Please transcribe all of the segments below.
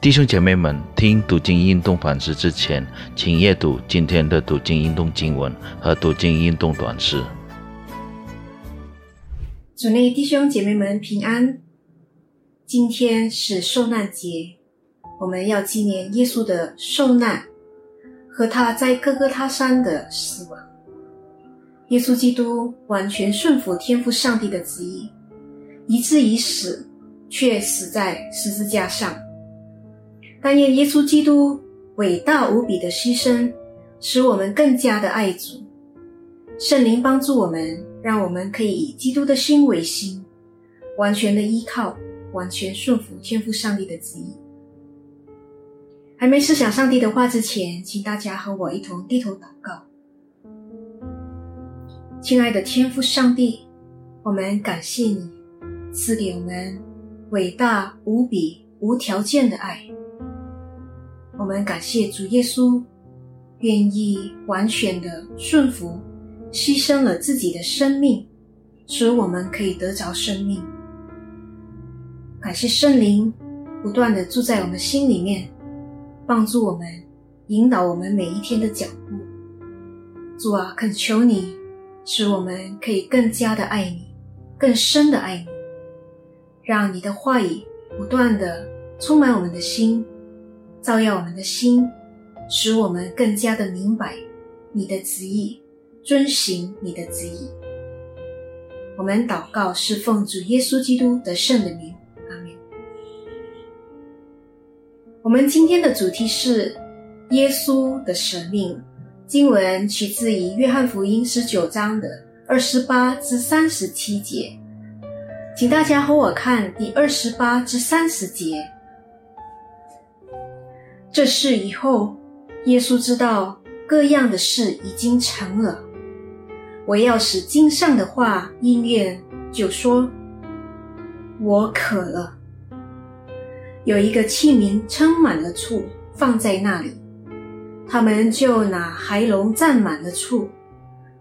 弟兄姐妹们，听读经运动反思之前，请阅读今天的读经运动经文和读经运动短诗。主内弟兄姐妹们平安。今天是受难节，我们要纪念耶稣的受难和他在哥哥他山的死亡。耶稣基督完全顺服天父上帝的旨意，以至于死，却死在十字架上。但愿耶稣基督伟大无比的牺牲，使我们更加的爱主。圣灵帮助我们，让我们可以以基督的心为心，完全的依靠，完全顺服天父上帝的旨意。还没思想上帝的话之前，请大家和我一同低头祷告。亲爱的天父上帝，我们感谢你赐给我们伟大无比、无条件的爱。我们感谢主耶稣愿意完全的顺服，牺牲了自己的生命，使我们可以得着生命。感谢圣灵不断的住在我们心里面，帮助我们，引导我们每一天的脚步。主啊，恳求你。使我们可以更加的爱你，更深的爱你，让你的话语不断的充满我们的心，照耀我们的心，使我们更加的明白你的旨意，遵行你的旨意。我们祷告是奉主耶稣基督的圣的名，阿门。我们今天的主题是耶稣的生命。经文取自于约翰福音十九章的二十八至三十七节，请大家和我看第二十八至三十节。这事以后，耶稣知道各样的事已经成了。我要使经上的话应验，就说：“我渴了。”有一个器皿盛满了醋，放在那里。他们就拿海龙蘸满了醋，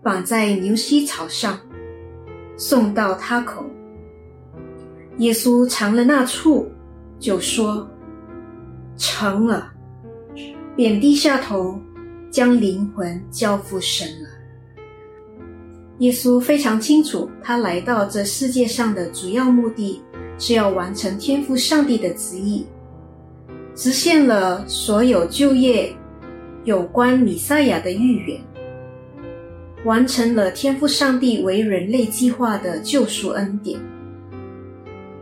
绑在牛膝草上，送到他口。耶稣尝了那醋，就说：“成了。”便低下头，将灵魂交付神了。耶稣非常清楚，他来到这世界上的主要目的是要完成天父上帝的旨意，实现了所有就业。有关米赛亚的预言，完成了天赋上帝为人类计划的救赎恩典。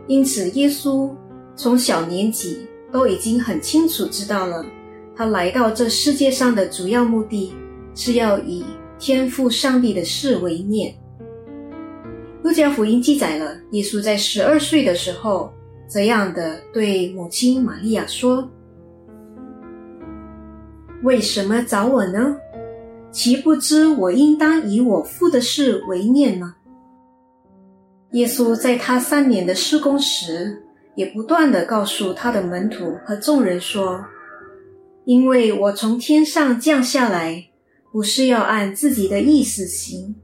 因此，耶稣从小年纪都已经很清楚知道了，他来到这世界上的主要目的是要以天赋上帝的事为念。路加福音记载了耶稣在十二岁的时候，这样的对母亲玛利亚说。为什么找我呢？岂不知我应当以我父的事为念吗？耶稣在他三年的施工时，也不断的告诉他的门徒和众人说：“因为我从天上降下来，不是要按自己的意思行，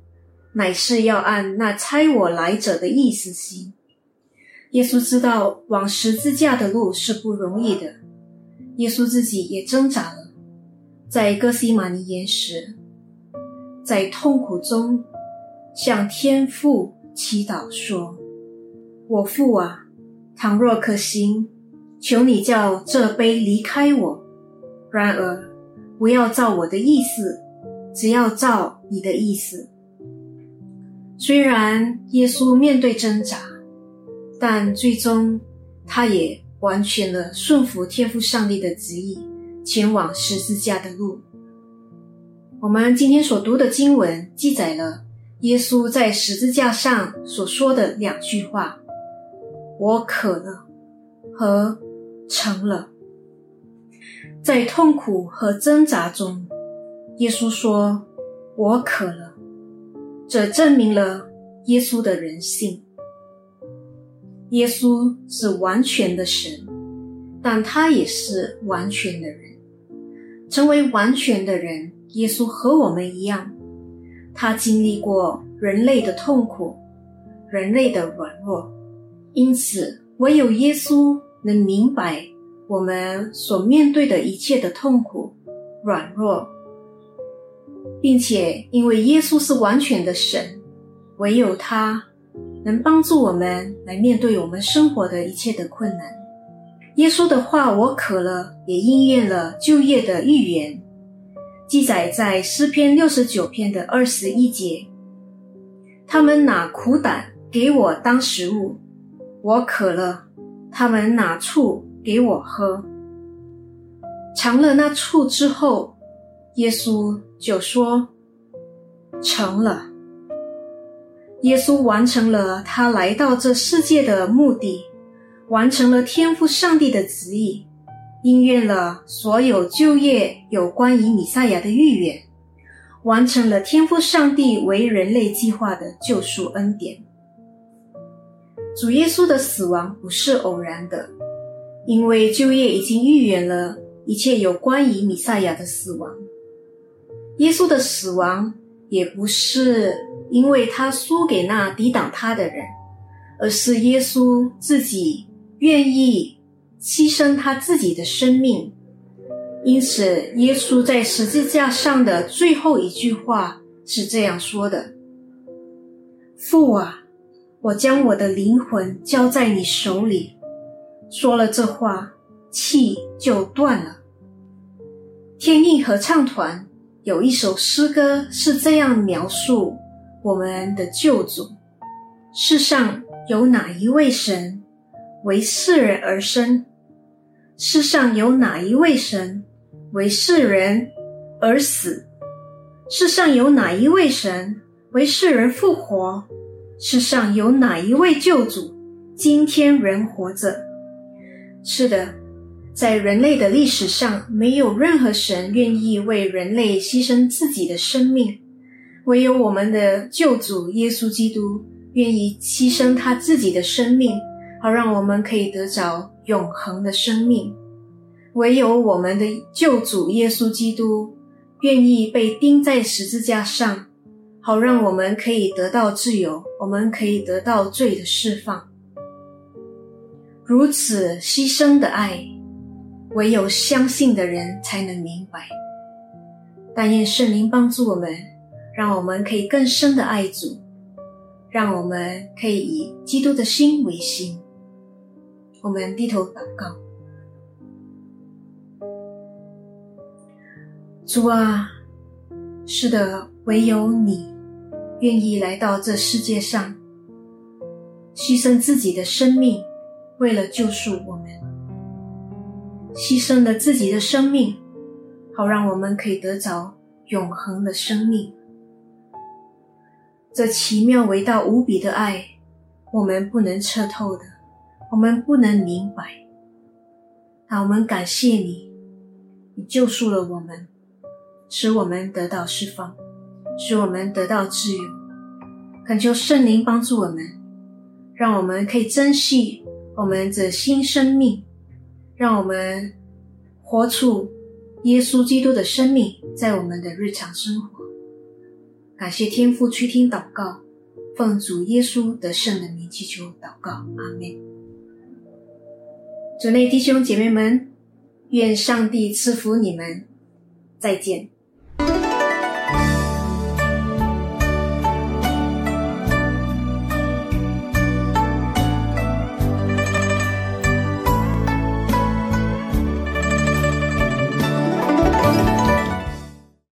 乃是要按那差我来者的意思行。”耶稣知道往十字架的路是不容易的，耶稣自己也挣扎了。在哥西玛尼岩时，在痛苦中向天父祈祷说：“我父啊，倘若可行，求你叫这杯离开我；然而不要照我的意思，只要照你的意思。”虽然耶稣面对挣扎，但最终他也完全的顺服天父上帝的旨意。前往十字架的路。我们今天所读的经文记载了耶稣在十字架上所说的两句话：“我渴了”和“成了”。在痛苦和挣扎中，耶稣说：“我渴了”，这证明了耶稣的人性。耶稣是完全的神，但他也是完全的人。成为完全的人，耶稣和我们一样，他经历过人类的痛苦，人类的软弱，因此唯有耶稣能明白我们所面对的一切的痛苦、软弱，并且因为耶稣是完全的神，唯有他能帮助我们来面对我们生活的一切的困难。耶稣的话：“我渴了”，也应验了就业的预言，记载在诗篇六十九篇的二十一节。他们拿苦胆给我当食物，我渴了，他们拿醋给我喝。尝了那醋之后，耶稣就说：“成了。”耶稣完成了他来到这世界的目的。完成了天赋上帝的旨意，应验了所有就业有关于米赛亚的预言，完成了天赋上帝为人类计划的救赎恩典。主耶稣的死亡不是偶然的，因为就业已经预言了一切有关于米赛亚的死亡。耶稣的死亡也不是因为他输给那抵挡他的人，而是耶稣自己。愿意牺牲他自己的生命，因此耶稣在十字架上的最后一句话是这样说的：“父啊，我将我的灵魂交在你手里。”说了这话，气就断了。天意合唱团有一首诗歌是这样描述我们的救主：世上有哪一位神？为世人而生，世上有哪一位神为世人而死？世上有哪一位神为世人复活？世上有哪一位救主今天仍活着？是的，在人类的历史上，没有任何神愿意为人类牺牲自己的生命，唯有我们的救主耶稣基督愿意牺牲他自己的生命。好让我们可以得着永恒的生命，唯有我们的救主耶稣基督愿意被钉在十字架上，好让我们可以得到自由，我们可以得到罪的释放。如此牺牲的爱，唯有相信的人才能明白。但愿圣灵帮助我们，让我们可以更深的爱主，让我们可以以基督的心为心。我们低头祷告，主啊，是的，唯有你愿意来到这世界上，牺牲自己的生命，为了救赎我们，牺牲了自己的生命，好让我们可以得着永恒的生命。这奇妙伟大无比的爱，我们不能彻透的。我们不能明白，但我们感谢你，你救赎了我们，使我们得到释放，使我们得到自由。恳求圣灵帮助我们，让我们可以珍惜我们这新生命，让我们活出耶稣基督的生命在我们的日常生活。感谢天父去听祷告，奉主耶稣得胜的名祈求祷告，阿门。主内弟兄姐妹们，愿上帝赐福你们，再见。